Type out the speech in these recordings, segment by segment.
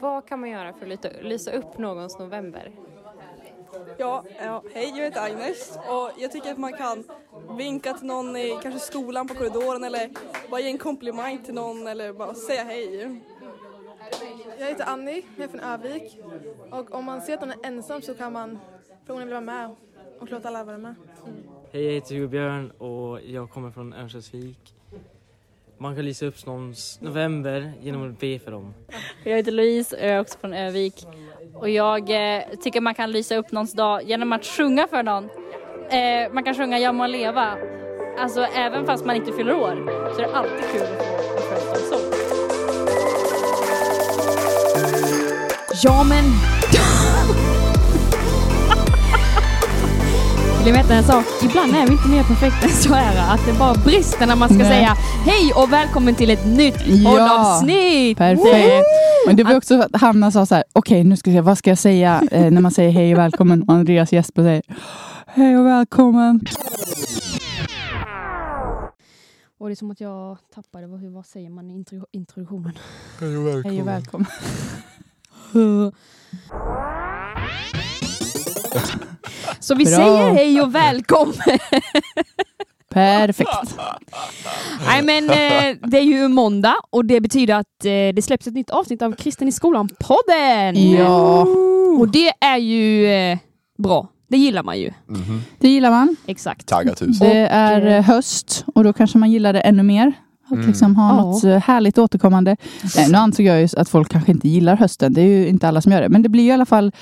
Vad kan man göra för att lysa, upp någons november? Ja, ja, hej jag heter Agnes och jag tycker att man kan vinka till någon i kanske skolan på korridoren eller bara ge en komplimang till någon eller bara säga hej. Jag heter Annie, jag är från Övik. Och om man ser att någon är ensam så kan man fråga om vill vara med och låta alla vara med. Hej, jag heter Torbjörn och jag kommer från Örnsköldsvik. Man kan lysa upp någons november genom att be för dem. Jag heter Louise och jag är också från Övik. Och jag eh, tycker man kan lysa upp någons dag genom att sjunga för någon. Eh, man kan sjunga Ja må leva. Alltså även fast man inte fyller år så är det alltid kul att få en födelsedagssång. Ja men... Vill veta en sak? Ibland är vi inte mer perfekta än så här att det bara brister när man ska Nej. säga hej och välkommen till ett nytt Ja, poddavsnitt! Perfekt. Men det var också att Hanna sa så här, okej nu ska jag se, vad ska jag säga eh, när man säger hej och välkommen och Andreas Jesper säger hej och välkommen. Och det är som att jag tappade, vad, hur- vad säger man i intro, introduktionen? Hej och välkommen. Så vi Bra. säger hej och välkommen! Perfekt. Nej men eh, det är ju måndag och det betyder att eh, det släpps ett nytt avsnitt av Kristen i skolan-podden! Ja, Och det är ju eh, bra, det gillar man ju. Mhm. det gillar man. Exakt. Taggat tusen. Det är eh, höst och då kanske man gillar det ännu mer. Att Mm. liksom ha Ja. något eh, härligt återkommande. Nej, nu ansåg jag ju att folk kanske inte gillar hösten. Det är ju inte alla som gör det. Men det blir ju i alla fall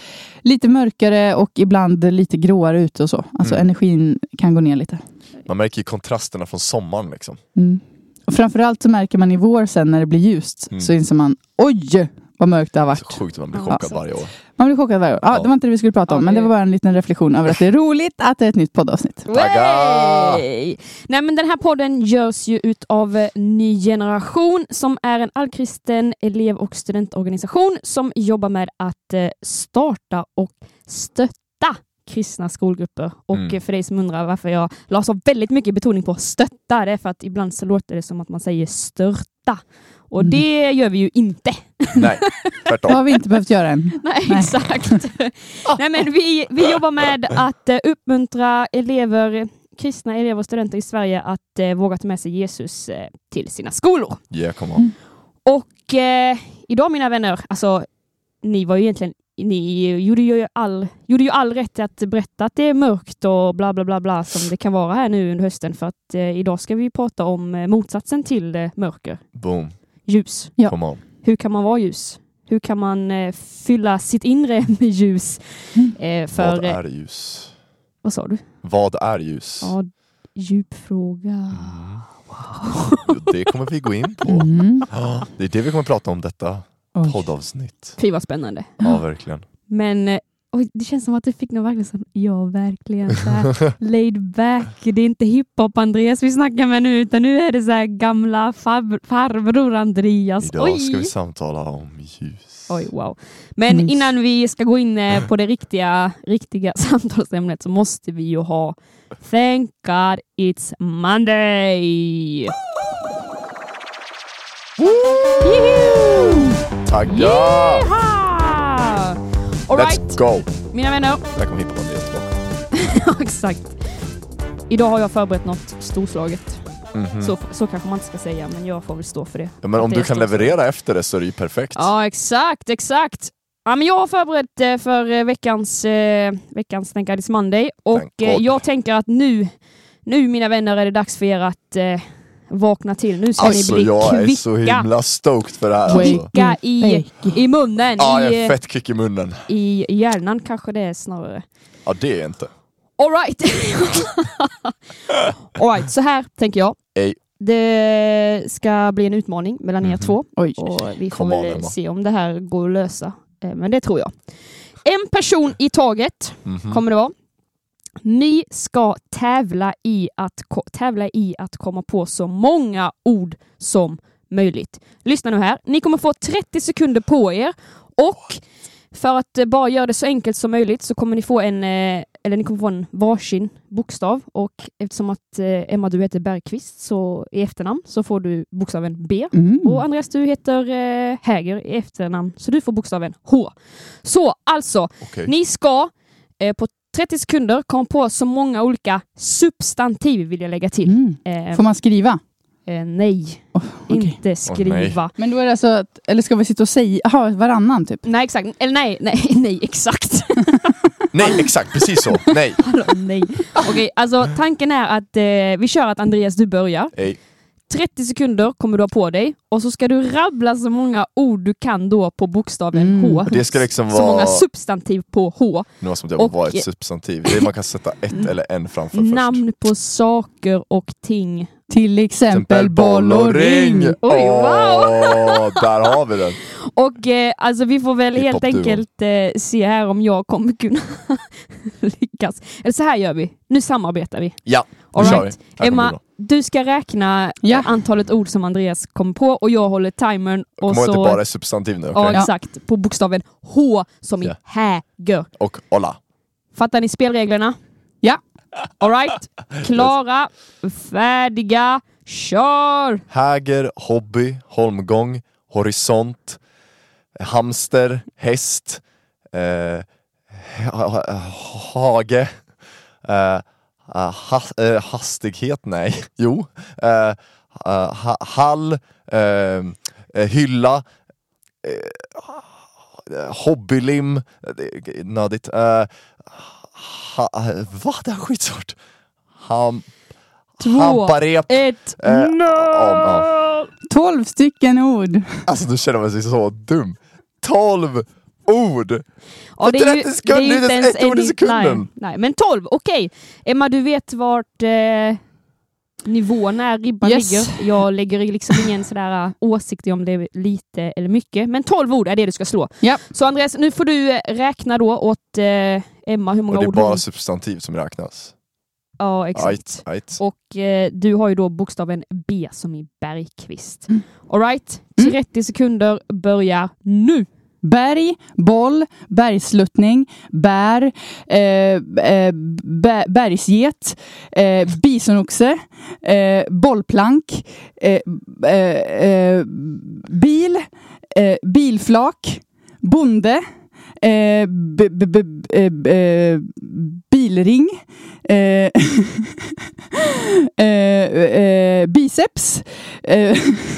lite mörkare och ibland lite gråare ute och så. Alltså Mm. energin kan gå ner lite. Man märker ju kontrasterna från sommaren liksom. Mm. Och framförallt så märker man i vår sen när det blir ljust Mm. så inser man oj vad mörkt det har Så varit. sjukt att man blir Ja. chockad varje år. Man blir chockad varje år. Ja, Ja. Det var inte det vi skulle prata om Ja, men det var bara en liten reflektion över att det är roligt att det är ett nytt poddavsnitt. Tagga! Nej men den här podden görs ju utav eh, Ny Generation som är en allkristen elev och studentorganisation som jobbar med att eh, starta och stötta kristna skolgrupper. Och Mm. för dig som undrar varför jag la så väldigt mycket betoning på stötta, det är för att ibland så låter det som att man säger störta. Och Mm. det gör vi ju inte. Nej, Det har tvärtom. vi inte behövt göra än. Nej, Nej. exakt. Nej, men vi, vi jobbar med att eh, uppmuntra elever, kristna elever och studenter i Sverige att eh, våga ta med sig Jesus eh, till sina skolor. Yeah, come on. Och eh, idag mina vänner, alltså ni var ju egentligen ni gjorde ju, all, gjorde ju all rätt att berätta att det är mörkt och bla bla bla bla som det kan vara här nu under hösten för att eh, idag ska vi prata om eh, motsatsen till eh, mörker, Boom. Ljus. Ja. Come on. Hur kan man vara ljus? Hur kan man eh, fylla sitt inre med ljus? Eh, för, Vad eh, är ljus? vad sa du? Vad är ljus? Ja, djup fråga. Mm. Jo, Det kommer vi gå in på. Mm. Ja, Det är det vi kommer prata om detta Oj. poddavsnitt. Fy vad spännande. Ja, verkligen. Men oj, det känns som att du fick nog verkligen sån, ja verkligen så här, laid back. Det är inte hiphop Andreas vi snackar med nu utan nu är det så här gamla far, farbror Andreas. Idag oj. ska vi samtala om ljus. Oj, wow. Men Mys. innan vi ska gå in eh, på det riktiga, riktiga samtalsämnet så måste vi ju ha Thank God It's Monday! Juhu! Tagga! All right, Let's go! mina vänner. Där kommer hiphopen tillbaka. Ja, exakt. Idag har jag förberett något storslaget. Mhm. Så, så kanske man inte ska säga, men jag får väl stå för det. Ja, men om Det du kan leverera efter det så är det ju perfekt. Ja, exakt, exakt. Ja, men jag har förberett eh, för eh, veckans, eh, veckans Thank God It's Monday och Thank jag tänker att nu, nu mina vänner är det dags för er att vakna till. Nu ska Alltså ni bli jag är kvicka, så himla stoked för det här alltså. kvicka i, i munnen, Ja, jag i, är fett kvick i munnen. i hjärnan kanske det är snarare. Ja, det är jag inte. All right. All right, så här tänker jag. Ej. Det ska bli en utmaning mellan er Mhm. två Oj. och vi får väl se om det här går att lösa. Eh, Men det tror jag. En person i taget Mhm. kommer det vara. Ni ska tävla i, att, tävla i att komma på så många ord som möjligt. Lyssna nu här. Ni kommer få 30 sekunder på er och för att eh, bara göra det så enkelt som möjligt så kommer ni få en, eh, eller ni kommer få en varsin bokstav och eftersom att eh, Emma du heter Bergqvist så i efternamn så får du bokstaven B. Mm. Och Andreas du heter Häger i efternamn så du får bokstaven H. Så alltså, Okej. ni ska på 30 sekunder komma på så många olika substantiv vill jag lägga till. Mm. Eh, Får man skriva? eh, nej, Oh, okej. inte skriva. Men då är det alltså, att, eller ska vi sitta och säga, aha, varannan typ? nej, exakt. Eller nej, nej, nej, exakt. Nej, exakt, precis så. Nej. Hallå, nej. Okej, alltså tanken är att eh, vi kör att Andreas du börjar. Nej. 30 sekunder kommer du ha på dig och så ska du rabbla så många ord du kan då på bokstaven Mm. H. Det ska liksom Så många vara substantiv på H. något som det Och- var ett substantiv. Det är, man kan sätta ett eller en framför först. Namn på saker och ting. Till exempel boll och ring. Oj, wow! där har vi den. Och eh, alltså vi får väl helt enkelt eh, se här om jag kommer kunna lyckas. Eller så här gör vi. Nu samarbetar vi. Ja, All nu right. Emma. Du ska räkna Ja. antalet ord som Andreas kommer på och jag håller timern. Och så, bara är substantiv nu. ja, okej? exakt. På bokstaven H som i Ja. häger. Och olla. Fattar ni spelreglerna? Ja. All right. Klara, färdiga, kör! Häger, hobby, holmgång, horisont, hamster, häst, eh, ha- ha- hage, eh, ha, eh, hastighet, nej, jo, eh, eh, ha, hall, eh, eh, hylla, eh, hobbylim, nödigt, eh, ha, va? Det är skitsvårt. Ham, Två, hamparep, ett, Eh, no! ja, 12 stycken ord. Alltså då känner man sig så dum. 12 ord! Ja, det är ju- 30 sekunder, det är ju inte ett ord i en- sekunden. Nej, nej, men 12, okej. Emma, du vet vart eh, nivån är, ribban Yes. ligger. Jag lägger liksom ingen sådär uh, åsikt om det är lite eller mycket. Men 12 ord är det du ska slå. Ja. Så Andreas, nu får du eh, räkna då åt eh, Emma hur många Och det är ord bara hon... substantiv som räknas. Ja, exakt. Ajt, ajt. Och eh, du har ju då bokstaven B som i Bergqvist. Mm. All right. Mm. 30 sekunder börjar nu. Berg, boll, bergsluttning, bär, eh, eh, bä, bergsget, eh, bisonoxe, eh, bollplank, eh, eh, eh bil, eh, bilflak, bonde, eh, b, b, b, eh, b, eh, bilring, eh, eh, eh, biceps,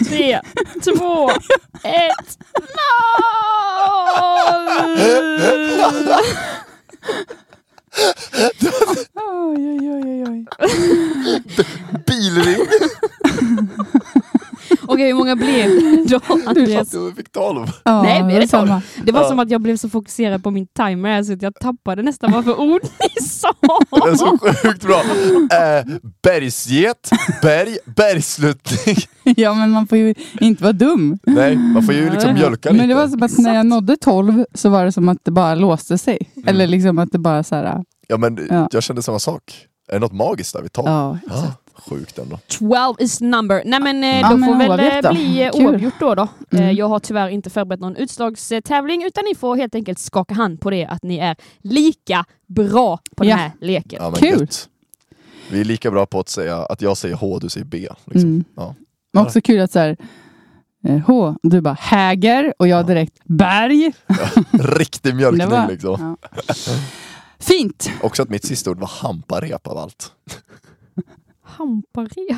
Tre, två, ett, noll! oj, oj, oj, oj. Bilring! Okej, hur många blev det då, Andreas? Du fick 12. Ja, Nej, men är det detsamma. Det var Ja. som att jag blev så fokuserad på min timer här så att jag tappade nästan vad för ord ni sa. Det är så sjukt bra. Eh, bergsget, berg, bergsluttning. Ja, men man får ju inte vara dum. Nej, man får ju liksom mjölka lite. Men det var som att när jag nådde 12 så var det som att det bara låste sig. Mm. Eller liksom att det bara så här... Ja men Ja. jag kände samma sak. Är det något magiskt där vid 12? Ja, Ah, sjukt ändå. 12 is number. Nej men eh, Ja, då men får väl oavgjort eh, då. bli eh, Kul. oavgjort då. då. Mm. Jag har tyvärr inte förberett någon utslagstävling utan ni får helt enkelt skaka hand på det att ni är lika bra på Ja. den här leken. Ja, men Kul. gött. Vi är lika bra på att säga att jag säger H, du säger B. Liksom. Mm. Ja. Men också kul att så här... H, du bara häger och jag direkt berg. Riktig mjölkning var- liksom. ja. Fint! Också att mitt sista ord var hamparep av allt. Hamparep.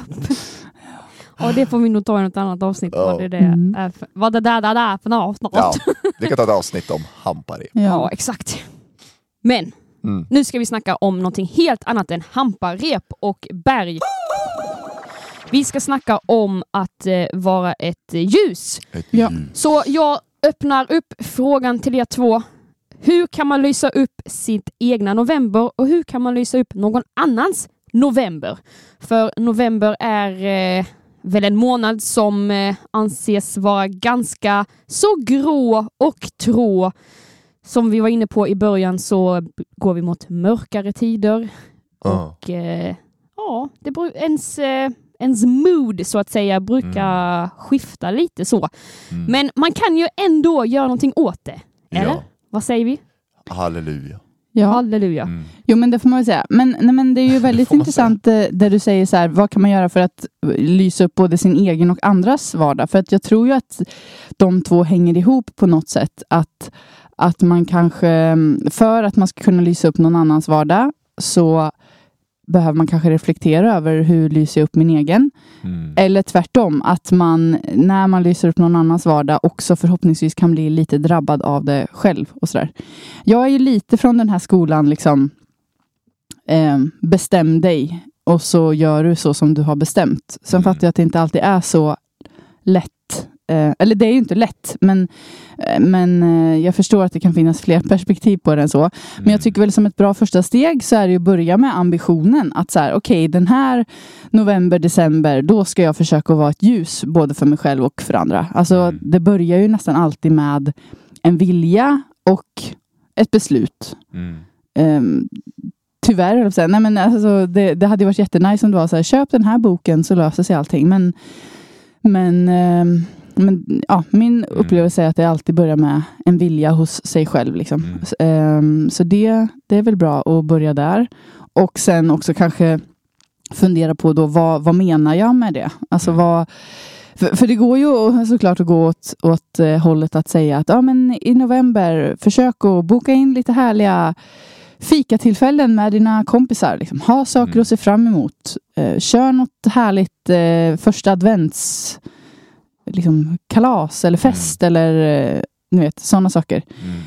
Ja, det får vi nog ta i något annat avsnitt. Ja. Vad det, det Mm. är för, vad det där, där, där för något. Ja, vi kan ta ett avsnitt om hamparep. Ja, Ja. exakt. Men Mm. nu ska vi snacka om någonting helt annat än hamparep och berg. Vi ska snacka om att eh, vara ett ljus. Ett Ja. ljus. Så jag öppnar upp frågan till er två. Hur kan man lysa upp sitt egna november och hur kan man lysa upp någon annans november? För november är eh, väl en månad som eh, anses vara ganska så grå och trå. Som vi var inne på i början så går vi mot mörkare tider Ja. och eh, ja, det bru- ens, eh, ens mood så att säga brukar skifta lite så. Mm. Men man kan ju ändå göra någonting åt det. Eller? Ja. Vad säger vi? Halleluja. Ja. Halleluja. Mm. Jo men det får man väl säga. Men, nej, men det är ju väldigt intressant eh, där du säger så här, vad kan man göra för att eh, lysa upp både sin egen och andras vardag? För att jag tror ju att de två hänger ihop på något sätt. Att, att man kanske, mm, för att man ska kunna lysa upp någon annans vardag så behöver man kanske reflektera över hur lyser jag upp min egen? Mm. Eller tvärtom, att man när man lyser upp någon annans vardag också förhoppningsvis kan bli lite drabbad av det själv. och sådär. Jag är ju lite från den här skolan, liksom eh, bestäm dig och så gör du så som du har bestämt. Sen Mm. fattar jag att det inte alltid är så lätt. Eh, eller det är ju inte lätt, men, eh, men eh, jag förstår att det kan finnas fler perspektiv på det än så. Men jag tycker väl som ett bra första steg så är det ju att börja med ambitionen att så här, okej, den här november, december, då ska jag försöka vara ett ljus både för mig själv och för andra. Alltså, Mm. det börjar ju nästan alltid med en vilja och ett beslut. Mm. Um, tyvärr, höll jag säga. Nej, men alltså, det, det hade varit jättenice om det var så här, köp den här boken så löser sig allting. Men, men, ehm, men ja, min upplevelse är att det alltid börjar med en vilja hos sig själv. Liksom. Mm. Så, ehm, så det, det är väl bra att börja där. Och sen också kanske fundera på då, vad, vad menar jag med det? Alltså Mm. vad, för, för det går ju såklart att gå åt, åt eh, hållet att säga att ja, men i november, försök att boka in lite härliga fikatillfällen med dina kompisar. Liksom. Ha saker Mm. att se fram emot. Eh, kör något härligt eh, första advents liksom, kalas eller fest eller eh, ni vet, sådana saker. Mm.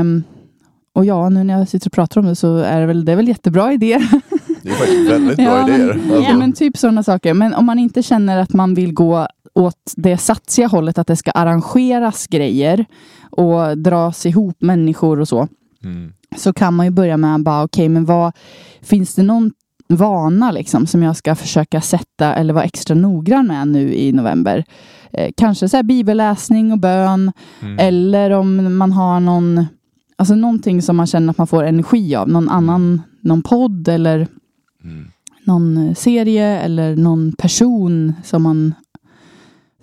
Ehm, och ja, nu när jag sitter och pratar om det så är det väl, det är väl jättebra idéer. Det är faktiskt väldigt bra Ja, men- idéer. Alltså. Ja, men typ sådana saker. Men om man inte känner att man vill gå åt det satsiga hållet, att det ska arrangeras grejer och dras ihop människor och så, Mm. så kan man ju börja med bara, okej, men vad finns det någon vana liksom som jag ska försöka sätta eller vara extra noggrann med nu i november? Eh, kanske så här bibelläsning och bön Mm. eller om man har någon, alltså någonting som man känner att man får energi av, någon annan, någon podd eller Mm. någon eh, serie eller någon person som man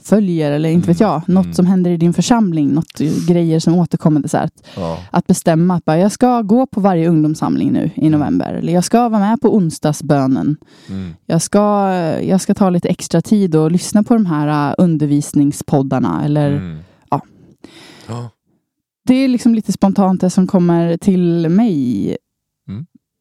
följer eller inte vet Mm. jag, något Mm. som händer i din församling, något grejer som återkommer. Så att, Ja. att bestämma att bara, jag ska gå på varje ungdomssamling nu i november eller jag ska vara med på onsdagsbönen. Mm. Jag ska, jag ska ta lite extra tid och lyssna på de här eh, undervisningspoddarna eller Mm. ja. Ja. det är liksom lite spontant det som kommer till mig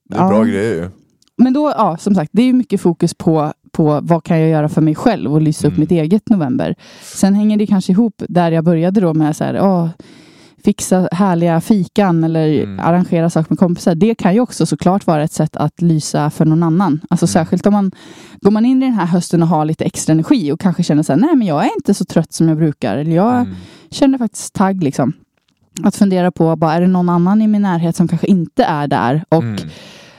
Det är bra Ja. grejer ju. Men då, ja, som sagt, det är mycket fokus på, på vad kan jag göra för mig själv och lysa upp Mm. mitt eget november. Sen hänger det kanske ihop där jag började då med så här, åh, fixa härliga fikan eller Mm. arrangera saker med kompisar. Det kan ju också såklart vara ett sätt att lysa för någon annan. Alltså Mm. särskilt om man går man in i den här hösten och har lite extra energi och kanske känner så här, nej men jag är inte så trött som jag brukar. Eller jag Mm. känner faktiskt tagg liksom. Att fundera på, bara, är det någon annan i min närhet som kanske inte är där? Och Mm.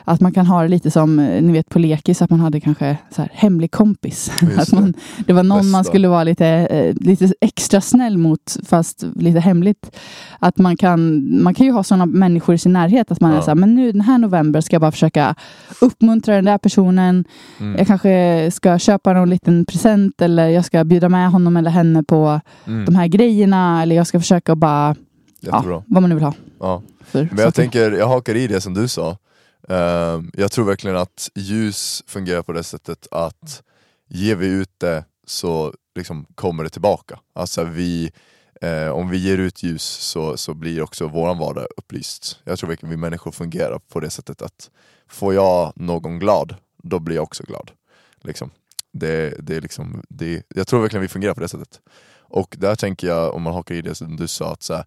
Att man kan ha det lite som, eh, ni vet på lekis, att man hade kanske så här, hemlig kompis. Att man, det var någon man Bästa. skulle vara lite, eh, lite extra snäll mot, fast lite hemligt. Att man kan, man kan ju ha sådana människor i sin närhet, att man är Ja. så här, men nu den här november ska jag bara försöka uppmuntra den där personen. Mm. Jag kanske ska köpa någon liten present eller jag ska bjuda med honom eller henne på Mm. de här grejerna. Eller jag ska försöka bara, Jättebra. ja, vad man nu vill ha. Ja. För Men jag tänker, jag hakar i det som du sa. Ehm, jag tror verkligen att ljus fungerar på det sättet att ger vi ut det så liksom kommer det tillbaka. Alltså vi, eh, om vi ger ut ljus så, så blir också vår vardag upplyst. Jag tror verkligen vi människor fungerar på det sättet att får jag någon glad, då blir jag också glad. Liksom. Det, det är liksom, det, jag tror verkligen vi fungerar på det sättet. Och där tänker jag, om man hakar i det som du sa, att så här,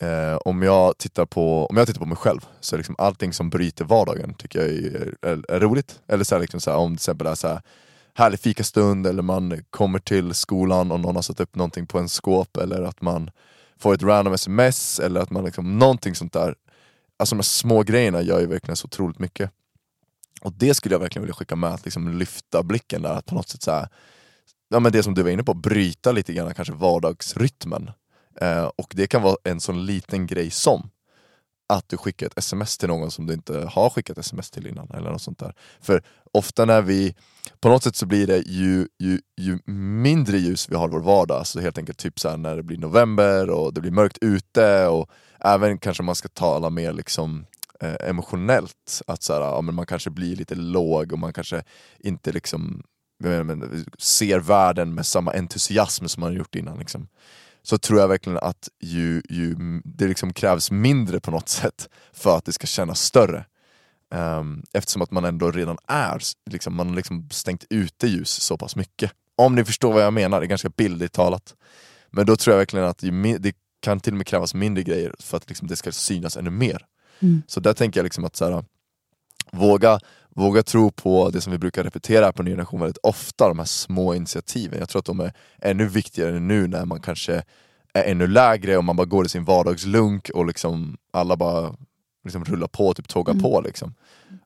Eh, om, jag tittar på, om jag tittar på mig själv, så är liksom allting som bryter vardagen tycker jag är, är, är roligt. Eller så här, liksom så här, om det till exempel är så här, härlig fikastund, eller man kommer till skolan och någon har satt upp någonting på en skåp, eller att man får ett random sms, eller att man liksom, någonting sånt där. Alltså de här små grejerna gör ju verkligen så otroligt mycket. Och det skulle jag verkligen vilja skicka med, att liksom lyfta blicken där, att på något sätt så här, ja men det som du var inne på, bryta lite grann kanske vardagsrytmen. Eh, och det kan vara en sån liten grej som att du skickar ett sms till någon som du inte har skickat sms till innan eller något sånt där. För ofta när vi, på något sätt så blir det ju, ju, ju mindre ljus vi har i vår vardag, så helt enkelt typ så här när det blir november och det blir mörkt ute och även kanske man ska tala mer liksom eh, emotionellt. Att så här, ja, men man kanske blir lite låg och man kanske inte liksom jag menar, men, ser världen med samma entusiasm som man har gjort innan. Liksom. Så tror jag verkligen att ju, ju, det liksom krävs mindre på något sätt för att det ska kännas större. Um, eftersom att man ändå redan är, liksom, man har liksom stängt ute ljus så pass mycket. Om ni förstår vad jag menar, det är ganska bildligt talat. Men då tror jag verkligen att det kan till och med krävas mindre grejer för att liksom det ska synas ännu mer. Mm. Så där tänker jag liksom att så här, våga, våga tro på det som vi brukar repetera på Ny Generation väldigt ofta, de här små initiativen. Jag tror att de är ännu viktigare nu när man kanske är ännu lägre och man bara går i sin vardagslunk och liksom alla bara liksom rullar på, typ tågar Mm. på. Liksom.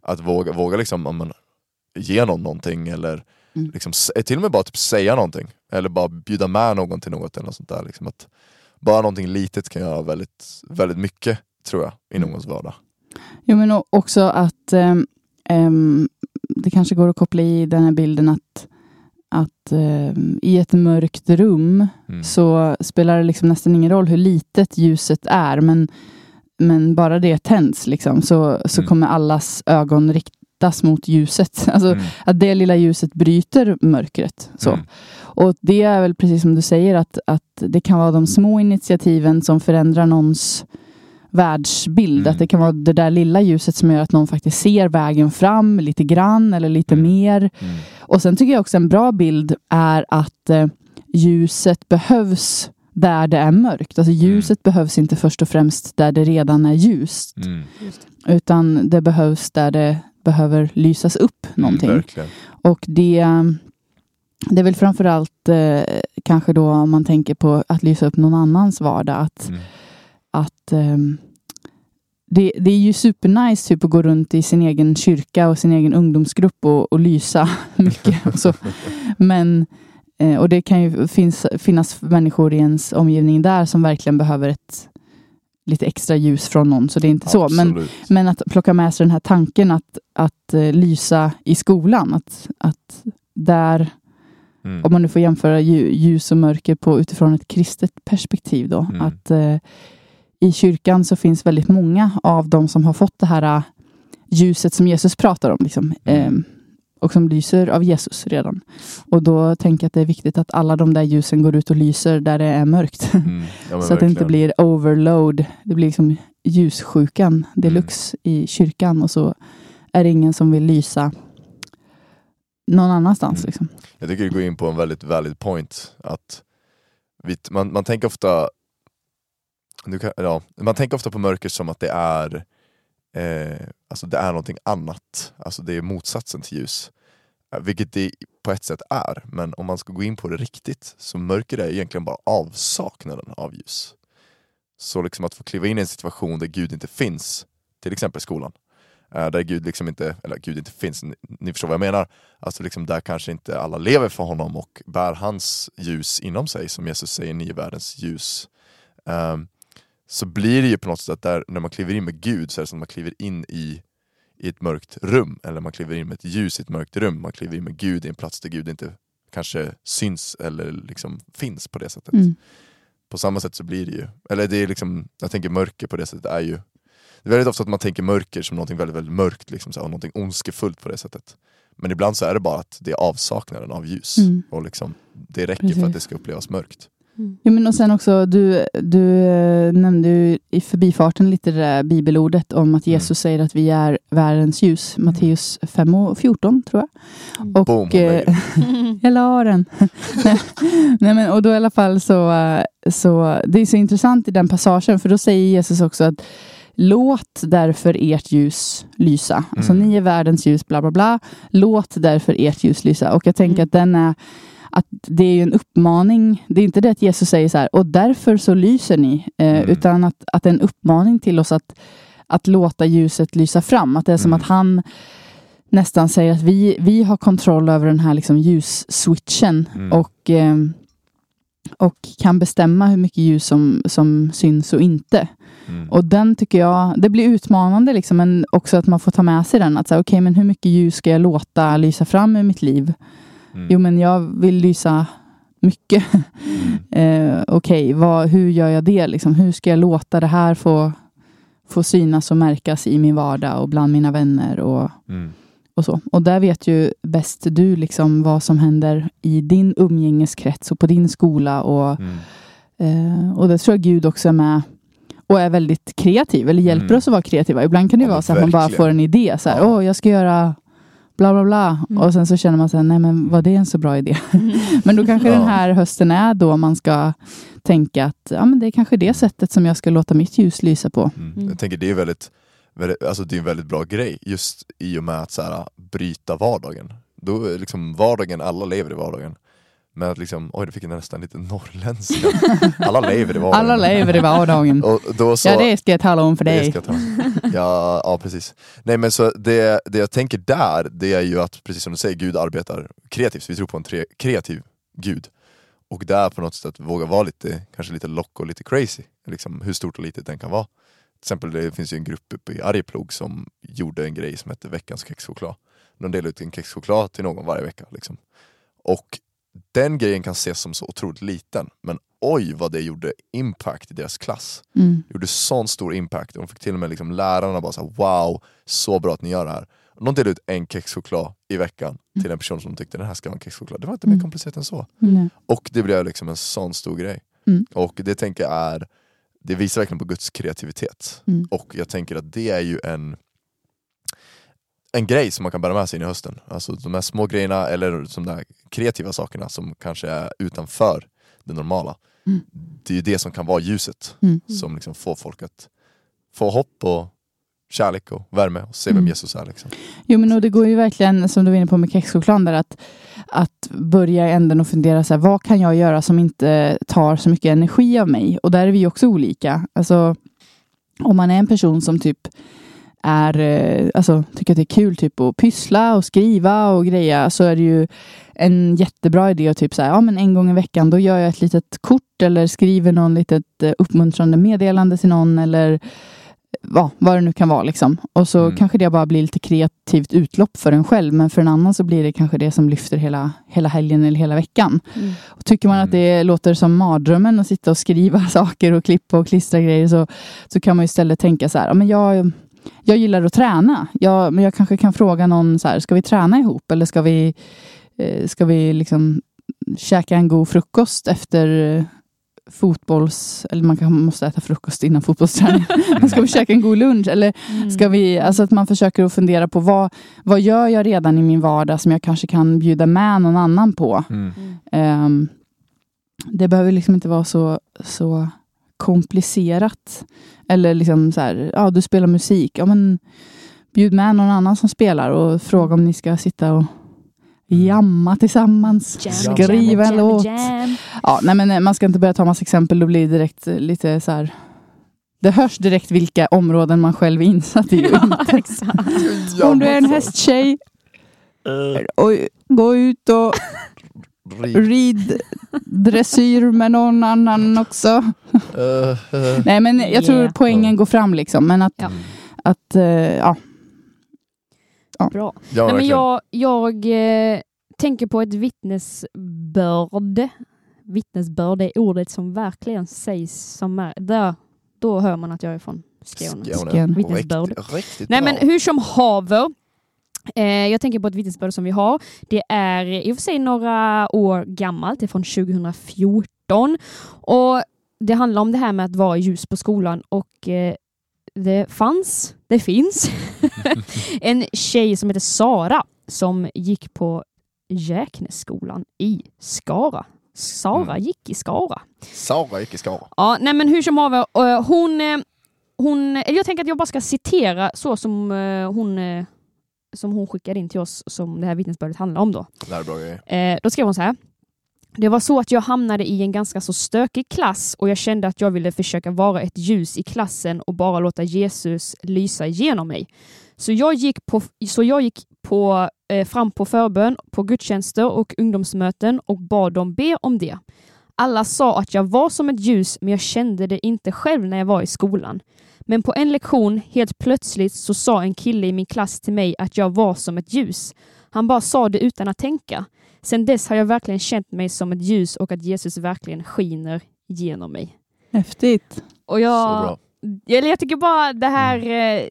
Att våga, våga liksom, om man, ge någon någonting eller Mm. liksom, till och med bara typ säga någonting. Eller bara bjuda med någon till något eller något sånt där. Liksom. Att bara någonting litet kan göra väldigt, väldigt mycket, tror jag, i Mm. någons vardag. Jo, men också att ehm, det kanske går att koppla i den här bilden att, att ehm, i ett mörkt rum Mm. så spelar det liksom nästan ingen roll hur litet ljuset är, men, men bara det tänds liksom, så, så Mm. kommer allas ögon riktas mot ljuset. Alltså Mm. att det lilla ljuset bryter mörkret. Så. Mm. Och det är väl precis som du säger att, att det kan vara de små initiativen som förändrar någons världsbild. Mm. Att det kan vara det där lilla ljuset som gör att någon faktiskt ser vägen fram lite grann eller lite Mm. mer. Mm. Och sen tycker jag också en bra bild är att eh, ljuset behövs där det är mörkt. Alltså ljuset behövs inte först och främst där det redan är ljust. Mm. Utan det behövs där det behöver lysas upp någonting. Mm. Och det, det är väl framförallt eh, kanske då om man tänker på att lysa upp någon annans vardag. Att, Mm. Att ehm, det, det är ju supernice typ, att gå runt i sin egen kyrka och sin egen ungdomsgrupp och, och lysa mycket. och så. Men, eh, och det kan ju finns, finnas människor i ens omgivning där som verkligen behöver ett lite extra ljus från någon. Så det är inte så. Men, Absolut. men att plocka med sig den här tanken att, att eh, lysa i skolan. Att, att där, Mm. om man nu får jämföra lju- ljus och mörker på, utifrån ett kristet perspektiv. Då, Mm. att eh, i kyrkan så finns väldigt många av de som har fått det här eh, ljuset som Jesus pratar om. Liksom, Mm. eh, och som lyser av Jesus redan. Och då tänker jag att det är viktigt att alla de där ljusen går ut och lyser där det är mörkt. Mm. Ja, så att det inte blir overload. Det blir liksom ljussjukan deluxe i kyrkan och så är det ingen som vill lysa någon annanstans. Mm. Liksom. Jag tycker du går in på en väldigt valid point. Att man, man tänker ofta kan, ja, man tänker ofta på mörker som att det är eh, alltså det är någonting annat. Alltså det är motsatsen till ljus. Eh, vilket det på ett sätt är. Men om man ska gå in på det riktigt så mörker är egentligen bara avsaknaden av ljus. Så liksom att få kliva in i en situation där Gud inte finns, till exempel skolan. Eh, där Gud liksom inte, eller Gud inte finns, ni, förstår vad jag menar. Alltså liksom där kanske inte alla lever för honom och bär hans ljus inom sig, som Jesus säger, ni är världens ljus. Um, så blir det ju på något sätt där när man kliver in med Gud så är det som att man kliver in i, i ett mörkt rum, eller man kliver in med ett ljus i ett mörkt rum, man kliver in med Gud i en plats där Gud inte kanske syns eller liksom finns på det sättet. Mm. På samma sätt så blir det ju, eller det är liksom, jag tänker mörker på det sättet är ju det är väldigt ofta att man tänker mörker som något väldigt, väldigt mörkt, liksom, så här, och något ondskefullt på det sättet. Men ibland så är det bara att det är avsaknaden av ljus. Mm. Och liksom, det räcker för Precis. att det ska upplevas mörkt. Jo, men och sen också, du, du eh, nämnde ju i förbifarten lite det där bibelordet om att Jesus säger att vi är världens ljus. Matteus 5 och 14 tror jag. Och, Boom, eh, jag la den. Nej, men, och då i alla fall så, eh, så, det är så intressant i den passagen för då säger Jesus också att Låt därför ert ljus lysa. Alltså Mm. ni är världens ljus, bla bla bla. Låt därför ert ljus lysa. Och jag tänker Mm. att den är att det är ju en uppmaning. Det är inte det att Jesus säger så här, och därför så lyser ni. Eh, Mm. Utan att, att det är en uppmaning till oss att, att låta ljuset lysa fram. Att det är som Mm. att han nästan säger att vi, vi har kontroll över den här liksom ljusswitchen. Mm. Och, eh, och kan bestämma hur mycket ljus som, som syns och inte. Mm. Och den tycker jag, det blir utmanande liksom, men också att man får ta med sig den. Att säga, okej, men hur mycket ljus ska jag låta lysa fram i mitt liv? Mm. Jo, men jag vill lysa mycket. Mm. eh, okej, vad- hur gör jag det? Liksom? Hur ska jag låta det här få, få synas och märkas i min vardag och bland mina vänner och, Mm. och så. Och där vet ju bäst du liksom vad som händer i din umgängeskrets och på din skola och, Mm. eh, och det tror jag Gud också är med och är väldigt kreativ eller hjälper Mm. oss att vara kreativa. Ibland kan det Ja, vara så att man bara får en idé. Så här, Ja. Åh, jag ska göra bla bla bla. Mm. Och sen så känner man sig, nej men var det en så bra idé? men då kanske Ja. den här hösten är då man ska tänka att ja, men det är kanske det sättet som jag ska låta mitt ljus lysa på. Mm. Mm. Jag tänker det är väldigt, väldigt, alltså det är en väldigt bra grej just i och med att så här, bryta vardagen. Då är liksom vardagen, alla lever i vardagen. Men att liksom, oj det fick jag nästan lite norrländska. Alla lever i vardagen. Alla lever i vardagen. Och då så, Ja, det ska jag tala om för det dig. Ja, ja precis. Nej men så det, det jag tänker där, det är ju att precis som du säger, Gud arbetar kreativt. Vi tror på en tre, kreativ Gud. Och där på något sätt våga vara lite, kanske lite lock och lite crazy. Liksom hur stort och litet den kan vara. Till exempel det finns ju en grupp uppe i Arjeplog som gjorde en grej som hette veckans kexchoklad. De delade ut en kexchoklad till någon varje vecka. Liksom. Och den grejen kan ses som så otroligt liten, men oj vad det gjorde impact i deras klass. Mm. Det gjorde sån stor impact. De fick till och med liksom lärarna bara så här, wow, så bra att ni gör det här. De delade ut en kexchoklad i veckan till en person som tyckte den här ska vara en kexchoklad. Det var inte mer Mm. komplicerat än så. Nej. Och det blev liksom en sån stor grej. Mm. Och det tänker jag är, det visar verkligen på Guds kreativitet. Mm. Och jag tänker att det är ju en en grej som man kan bära med sig in i hösten. Alltså de här små grejerna eller de där kreativa sakerna som kanske är utanför det normala. Mm. Det är ju det som kan vara ljuset Mm. som liksom får folk att få hopp och kärlek och värme och se vem Mm. Jesus är. Liksom. Jo men och det går ju verkligen, som du var inne på med kexchokladen där, att, att börja änden och fundera så här, vad kan jag göra som inte tar så mycket energi av mig? Och där är vi också olika. Alltså, om man är en person som typ är, eh, alltså, tycker att det är kul typ att pyssla och skriva och greja så är det ju en jättebra idé att typ så här, ja men en gång i veckan då gör jag ett litet kort eller skriver någon litet eh, uppmuntrande meddelande till någon eller ja, vad det nu kan vara liksom. Och så Mm. kanske det bara blir lite kreativt utlopp för en själv men för en annan så blir det kanske det som lyfter hela, hela helgen eller hela veckan. Mm. Och tycker man att det låter som mardrömmen att sitta och skriva saker och klippa och klistra grejer så, så kan man ju istället tänka så här, ja, men jag, jag gillar att träna. Jag, men jag kanske kan fråga någon så här, ska vi träna ihop eller ska vi, eh, ska vi liksom käka en god frukost efter eh, fotbolls... Eller man kanske måste äta frukost innan fotbollsträning. ska vi käka en god lunch? Eller Mm. ska vi, alltså att man försöker att fundera på vad, vad gör jag redan i min vardag som jag kanske kan bjuda med någon annan på? Mm. Ehm, det behöver liksom inte vara så, så komplicerat. Eller liksom så här, ja du spelar musik, ja men bjud med någon annan som spelar och fråga om ni ska sitta och jamma tillsammans. Jam, Skriva en jam, låt. jam. Ja, nej men eh, man ska inte börja ta massa exempel, då blir det direkt eh, lite så här det hörs direkt vilka områden man själv är insatt i. Ja, exakt. Om du är en hästtjej, och gå ut och rid dressyr med någon annan också. Eh, eh. Nej men jag tror Yeah. poängen går fram liksom. Men att, Ja. att eh, ja. Bra. Ja, Nej, men jag jag eh, tänker på ett vittnesbörd. Vittnesbörd är ordet som verkligen sägs som är... Där, då hör man att jag är från Skåne. Skåne. Skåne. Vittnesbörd. Riktigt, riktigt Nej bra. men hur som haver. Eh, jag tänker på ett vittnesbörd som vi har. Det är i och för sig några år gammalt, det är från 2014. Och det handlar om det här med att vara ljus på skolan och eh, det fanns, det finns, en tjej som heter Sara som gick på Jäknässkolan i Skara. Sara Mm. gick i Skara. Sara gick i Skara. Ja, nej men hur som haver, eh, hon, hon, eller jag tänker att jag bara ska citera så som hon, som hon skickade in till oss som det här vittnesbördet handlar om då. Det är bra grejer. Eh, då skrev hon så här. Det var så att jag hamnade i en ganska så stökig klass och jag kände att jag ville försöka vara ett ljus i klassen och bara låta Jesus lysa igenom mig. Så jag gick, på, så jag gick på, eh, fram på förbön, på gudstjänster och ungdomsmöten och bad dem be om det. Alla sa att jag var som ett ljus, men jag kände det inte själv när jag var i skolan. Men på en lektion, helt plötsligt, så sa en kille i min klass till mig att jag var som ett ljus. Han bara sa det utan att tänka. Sen dess har jag verkligen känt mig som ett ljus och att Jesus verkligen skiner genom mig. Häftigt. Och Så jag, bra. eller jag tycker bara det här, Mm. eh,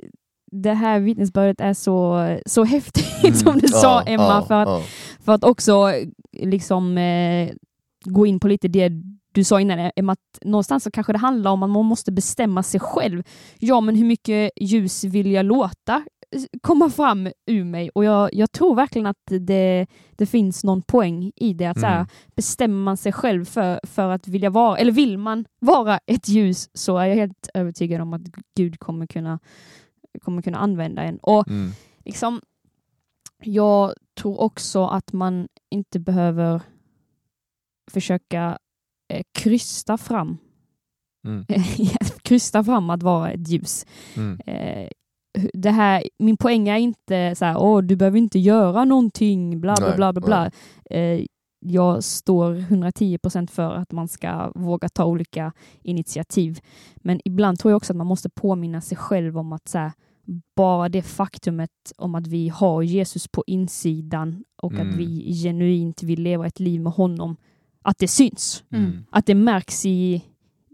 det här vittnesbördet är så, så häftigt Mm. som du sa Ja, Emma, ja, för, att, ja. för att också liksom eh, gå in på lite det du sa innan Emma, att någonstans så kanske det handlar om att man måste bestämma sig själv. Ja, men hur mycket ljus vill jag låta komma fram ur mig? Och jag, jag tror verkligen att det, det finns någon poäng i det. Att så här, Mm. bestämmer man sig själv för, för att vilja vara, eller vill man vara ett ljus så är jag helt övertygad om att Gud kommer kunna, kommer kunna använda en. Och Mm. liksom, jag tror också att man inte behöver försöka eh, krysta fram Mm. krysta fram att vara ett ljus. Mm. Eh, det här, min poäng är inte så här, åh, du behöver inte göra någonting, bla bla Nej, bla bla. bla. Eh, jag står 110 procent för att man ska våga ta olika initiativ. Men ibland tror jag också att man måste påminna sig själv om att så här, bara det faktumet om att vi har Jesus på insidan och Mm. att vi genuint vill leva ett liv med honom, att det syns. Mm. Att det märks i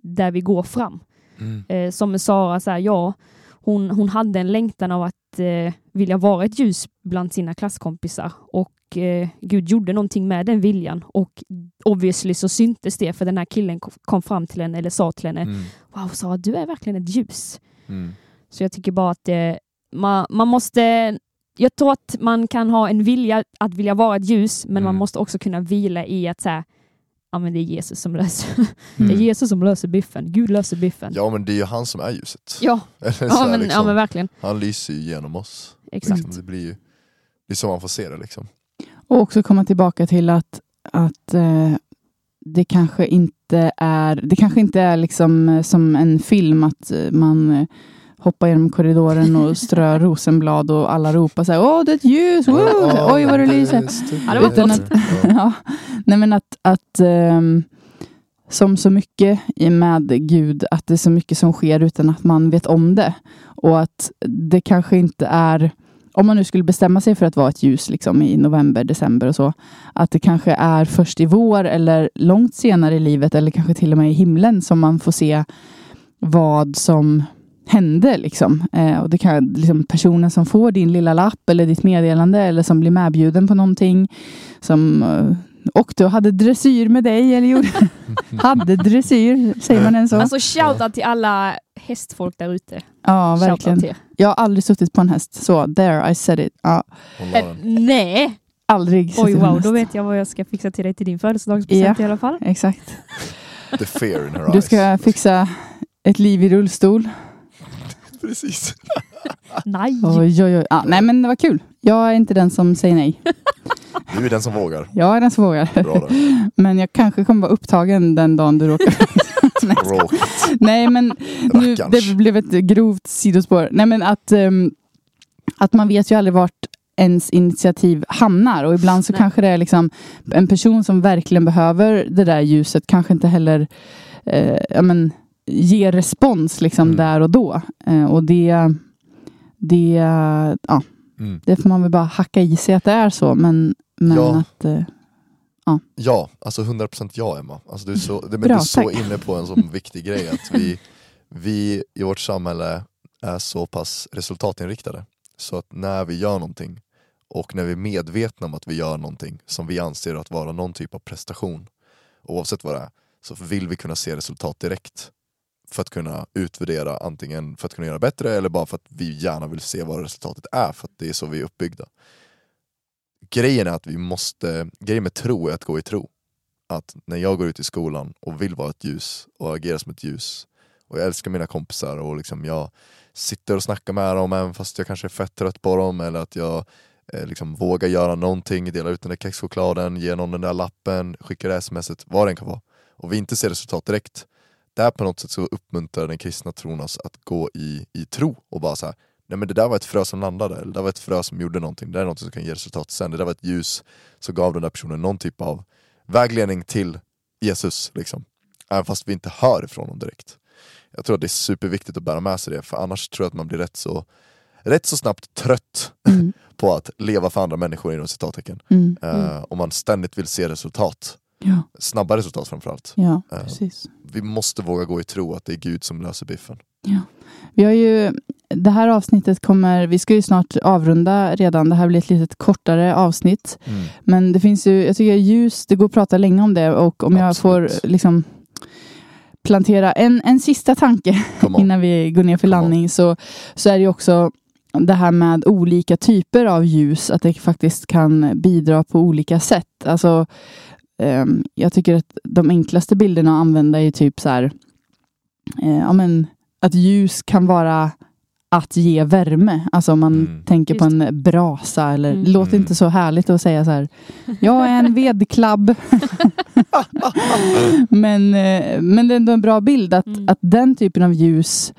där vi går fram. Mm. Eh, som med Sara, så här, ja, hon, hon hade en längtan av att eh, vilja vara ett ljus bland sina klasskompisar och eh, Gud gjorde någonting med den viljan och obviously så syntes det för den här killen kom- fram till henne eller sa till henne Mm. Wow Sara, du är verkligen ett ljus. Mm. Så jag tycker bara att eh, man, man måste jag tror att man kan ha en vilja att vilja vara ett ljus, men man Mm. måste också kunna vila i att säga, ja men det är Jesus som löser. det är Mm. Jesus som löser biffen. Gud löser biffen. Ja men det är ju han som är ljuset. Ja, ja, men, liksom, ja men verkligen. Han lyser ju genom oss. Exakt. Liksom, det blir ju det är så man får se det liksom. Och också komma tillbaka till att, att eh, det kanske inte är det kanske inte är liksom eh, som en film att eh, man hoppar genom korridoren och strör rosenblad och alla ropar så här, åh det är ett ljus, woo! Oj vad det lyser. Ja, Utan att, ja, nej men att, att ehm, som så mycket i- med Gud, att det är så mycket som sker utan att man vet om det. Och att det kanske inte är, om man nu skulle bestämma sig för att vara ett ljus liksom, i november, december och så, att det kanske är först i vår eller långt senare i livet eller kanske till och med i himlen som man får se vad som hände. Liksom. Eh, och det kan liksom personen som får din lilla lapp eller ditt meddelande eller som blir medbjuden på någonting som eh, åkte och hade dressyr med dig eller gjorde, hade dressyr, säger man än så? Alltså shoutout till alla hästfolk där ute. ja, verkligen. er. Jag har aldrig suttit på en häst. Så, there, I said it. Ja, Eh, nej! aldrig Oj wow, häst. då vet jag vad jag ska fixa till dig till din födelsedagspresent Ja. i alla fall. Exakt. The fear in her Du eyes. ska fixa ett liv i rullstol. Precis. Nej! Oj, oj, oj. Ja, nej, men det var kul. Jag är inte den som säger nej. Du är den som vågar. Jag är den som vågar. Bra. Men jag kanske kommer vara upptagen den dagen du råkar. nej, nej, men nu, det blev ett grovt sidospår. Nej, men att, ehm, att man vet ju aldrig vart ens initiativ hamnar och ibland så Nej. kanske det är liksom en person som verkligen behöver det där ljuset kanske inte heller eh, ja, men, ger respons liksom Mm. där och då. Eh, och det, det, ja, Mm. det får man väl bara hacka i sig att det är så. Men, men Ja. att eh, Ja, alltså 100% ja Emma. Alltså du är så, Bra, du är så inne på en sån viktig grej att vi, vi i vårt samhälle är så pass resultatinriktade. Så att när vi gör någonting och när vi är medvetna om att vi gör någonting som vi anser att vara någon typ av prestation, oavsett vad det är, så vill vi kunna se resultat direkt. För att kunna utvärdera antingen för att kunna göra bättre eller bara för att vi gärna vill se vad resultatet är för att det är så vi är uppbyggda. Grejen är att vi måste, grejen med tro är att gå i tro. Att när jag går ut i skolan och vill vara ett ljus och agera som ett ljus och jag älskar mina kompisar och liksom jag sitter och snackar med dem även fast jag kanske är fett trött på dem eller att jag eh, liksom vågar göra någonting, dela ut den där kexchokladen, ge någon den där lappen, skicka det smset, vad det än kan vara. Och vi inte ser resultat direkt. Där på något sätt så uppmuntrar den kristna tron oss att gå i, i tro och bara så här, nej men det där var ett frö som landade, eller det där var ett frö som gjorde någonting, det där är något som kan ge resultat sen, det där var ett ljus som gav den där personen någon typ av vägledning till Jesus. Liksom. Även fast vi inte hör ifrån honom direkt. Jag tror att det är superviktigt att bära med sig det, för annars tror jag att man blir rätt så, rätt så snabbt trött mm, på att leva för andra människor inom citattecken. mm, Eh, om man ständigt vill se resultat. Ja, Snabba resultat framförallt. ja, Eh, precis. Vi måste våga gå i tro att det är Gud som löser biffen. Vi har ju, det här avsnittet kommer, vi ska ju snart avrunda redan. Det här blir ett litet kortare avsnitt. Mm. Men det finns ju, jag tycker ljus, det går att prata länge om det och om jag Absolut. får liksom plantera en, en sista tanke innan vi går ner för Come on. landning så, så är det ju också det här med olika typer av ljus, att det faktiskt kan bidra på olika sätt. Alltså, ehm, jag tycker att de enklaste bilderna att använda är typ så här, eh, ja, men, att ljus kan vara att ge värme. Alltså om man Mm. tänker på Just en brasa eller Mm. låter Mm. inte så härligt att säga så här. Jag är en vedklabb. men, eh, men det är ändå en bra bild att, Mm. att den typen av ljus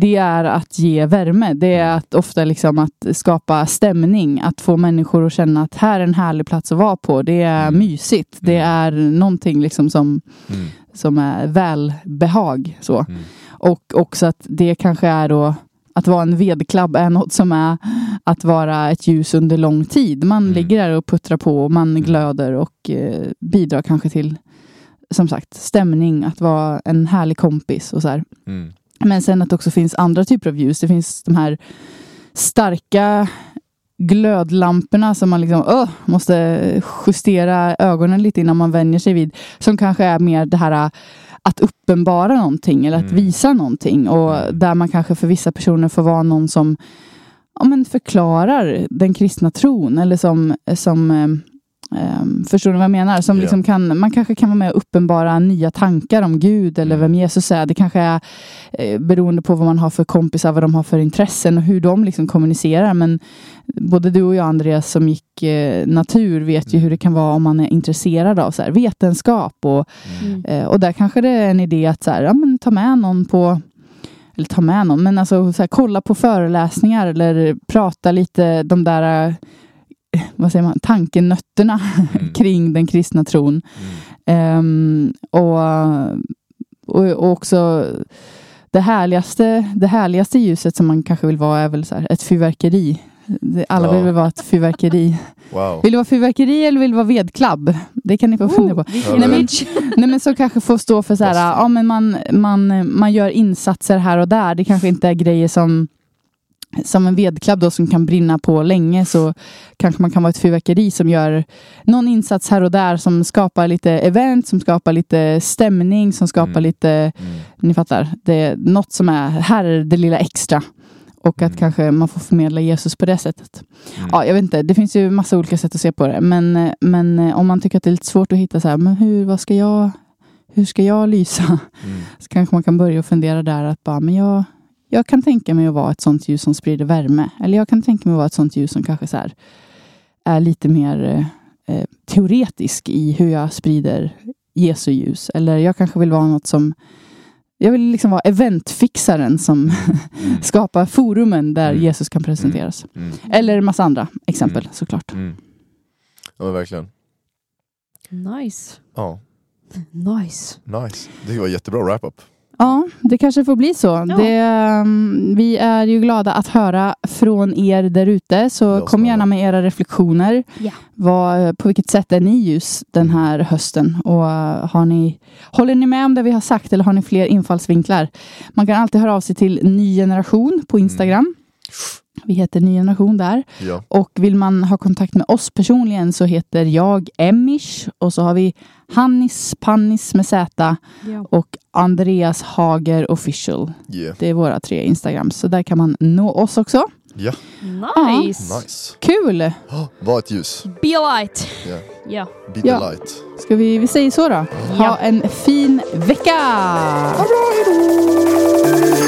det är att ge värme. Det är att ofta liksom att skapa stämning. Att få människor att känna att här är en härlig plats att vara på. Det är Mm. mysigt. Det är någonting liksom som, Mm. som är välbehag. Så. Mm. Och också att det kanske är då att vara en vedklabb är något som är att vara ett ljus under lång tid. Man Mm. ligger där och puttrar på och man glöder och eh, bidrar kanske till som sagt stämning, att vara en härlig kompis och så här. Men sen att det också finns andra typer av ljus. Det finns de här starka glödlamporna som man liksom öh, måste justera ögonen lite innan man vänjer sig vid. Som kanske är mer det här äh, att uppenbara någonting eller att Mm. visa någonting. Och Mm. där man kanske för vissa personer får vara någon som ja, men förklarar den kristna tron. Eller som, som ehm, förstår ni vad jag menar? Som Ja. liksom kan, man kanske kan vara med och uppenbara nya tankar om Gud eller Mm. vem Jesus är. Det kanske är eh, beroende på vad man har för kompisar, vad de har för intressen och hur de liksom kommunicerar. Men både du och jag Andreas som gick eh, natur vet ju Mm. hur det kan vara om man är intresserad av så här, vetenskap. Och, Mm. eh, och där kanske det är en idé att så här, ja, men ta med någon på eller ta med någon, men alltså så här, kolla på föreläsningar eller prata lite de där vad säger man, tankenötterna Mm. kring den kristna tron. Mm. Ehm, och, och, och också det härligaste, det härligaste ljuset som man kanske vill vara är väl så här, ett fyrverkeri. Det- Alla Ja. vill vara ett fyrverkeri. Wow. Vill du vara fyrverkeri eller vill du vara vedklabb? Det kan ni få fundera på. Ja, Nej, men, nej men så kanske få stå för så här, ja men man, man, man gör insatser här och där. Det kanske inte är grejer som som en vedklabb då som kan brinna på länge så kanske man kan vara ett fyrverkeri som gör någon insats här och där som skapar lite event, som skapar lite stämning, som skapar Mm. lite, Mm. ni fattar, det är något som är, här är det lilla extra. Och att Mm. kanske man får förmedla Jesus på det sättet. Mm. Ja, jag vet inte, det finns ju massa olika sätt att se på det. Men, men eh, om man tycker att det är lite svårt att hitta så här, men hur, vad ska jag, hur ska jag lysa? Mm. Så kanske man kan börja fundera där att bara, men jag, jag kan tänka mig att vara ett sånt ljus som sprider värme. Eller jag kan tänka mig att vara ett sånt ljus som kanske så här, är lite mer eh, teoretisk i hur jag sprider Jesu ljus. Eller jag kanske vill vara något som jag vill liksom vara eventfixaren som Mm. skapar forumen där Mm. Jesus kan presenteras. Mm. Eller en massa andra exempel Mm. såklart. Mm. Ja men verkligen. Nice. Ja, Nice. nice. Det var jättebra wrap-up. Ja, det kanske får bli så. Det, um, vi är ju glada att höra från er där ute. Så Ja, kom snälla. gärna med era reflektioner. Ja. Vad, på vilket sätt är ni ljus den här hösten? Och uh, har ni, håller ni med om det vi har sagt eller har ni fler infallsvinklar? Man kan alltid höra av sig till Ny Generation på Instagram. Vi heter Ny Generation där. Ja. Och vill man ha kontakt med oss personligen så heter jag Emish och så har vi Hannis Pannis med Z Ja. och Andreas Hager official. Yeah. Det är våra tre Instagrams. Så där kan man nå oss också. Ja, Nice. nice. Kul! Oh, var ett ljus. Be a light. Ja. Ja. Be the Ja. light. Ska vi, vi säger så då? Ha Ja. en fin vecka! Ha bra, hejdå!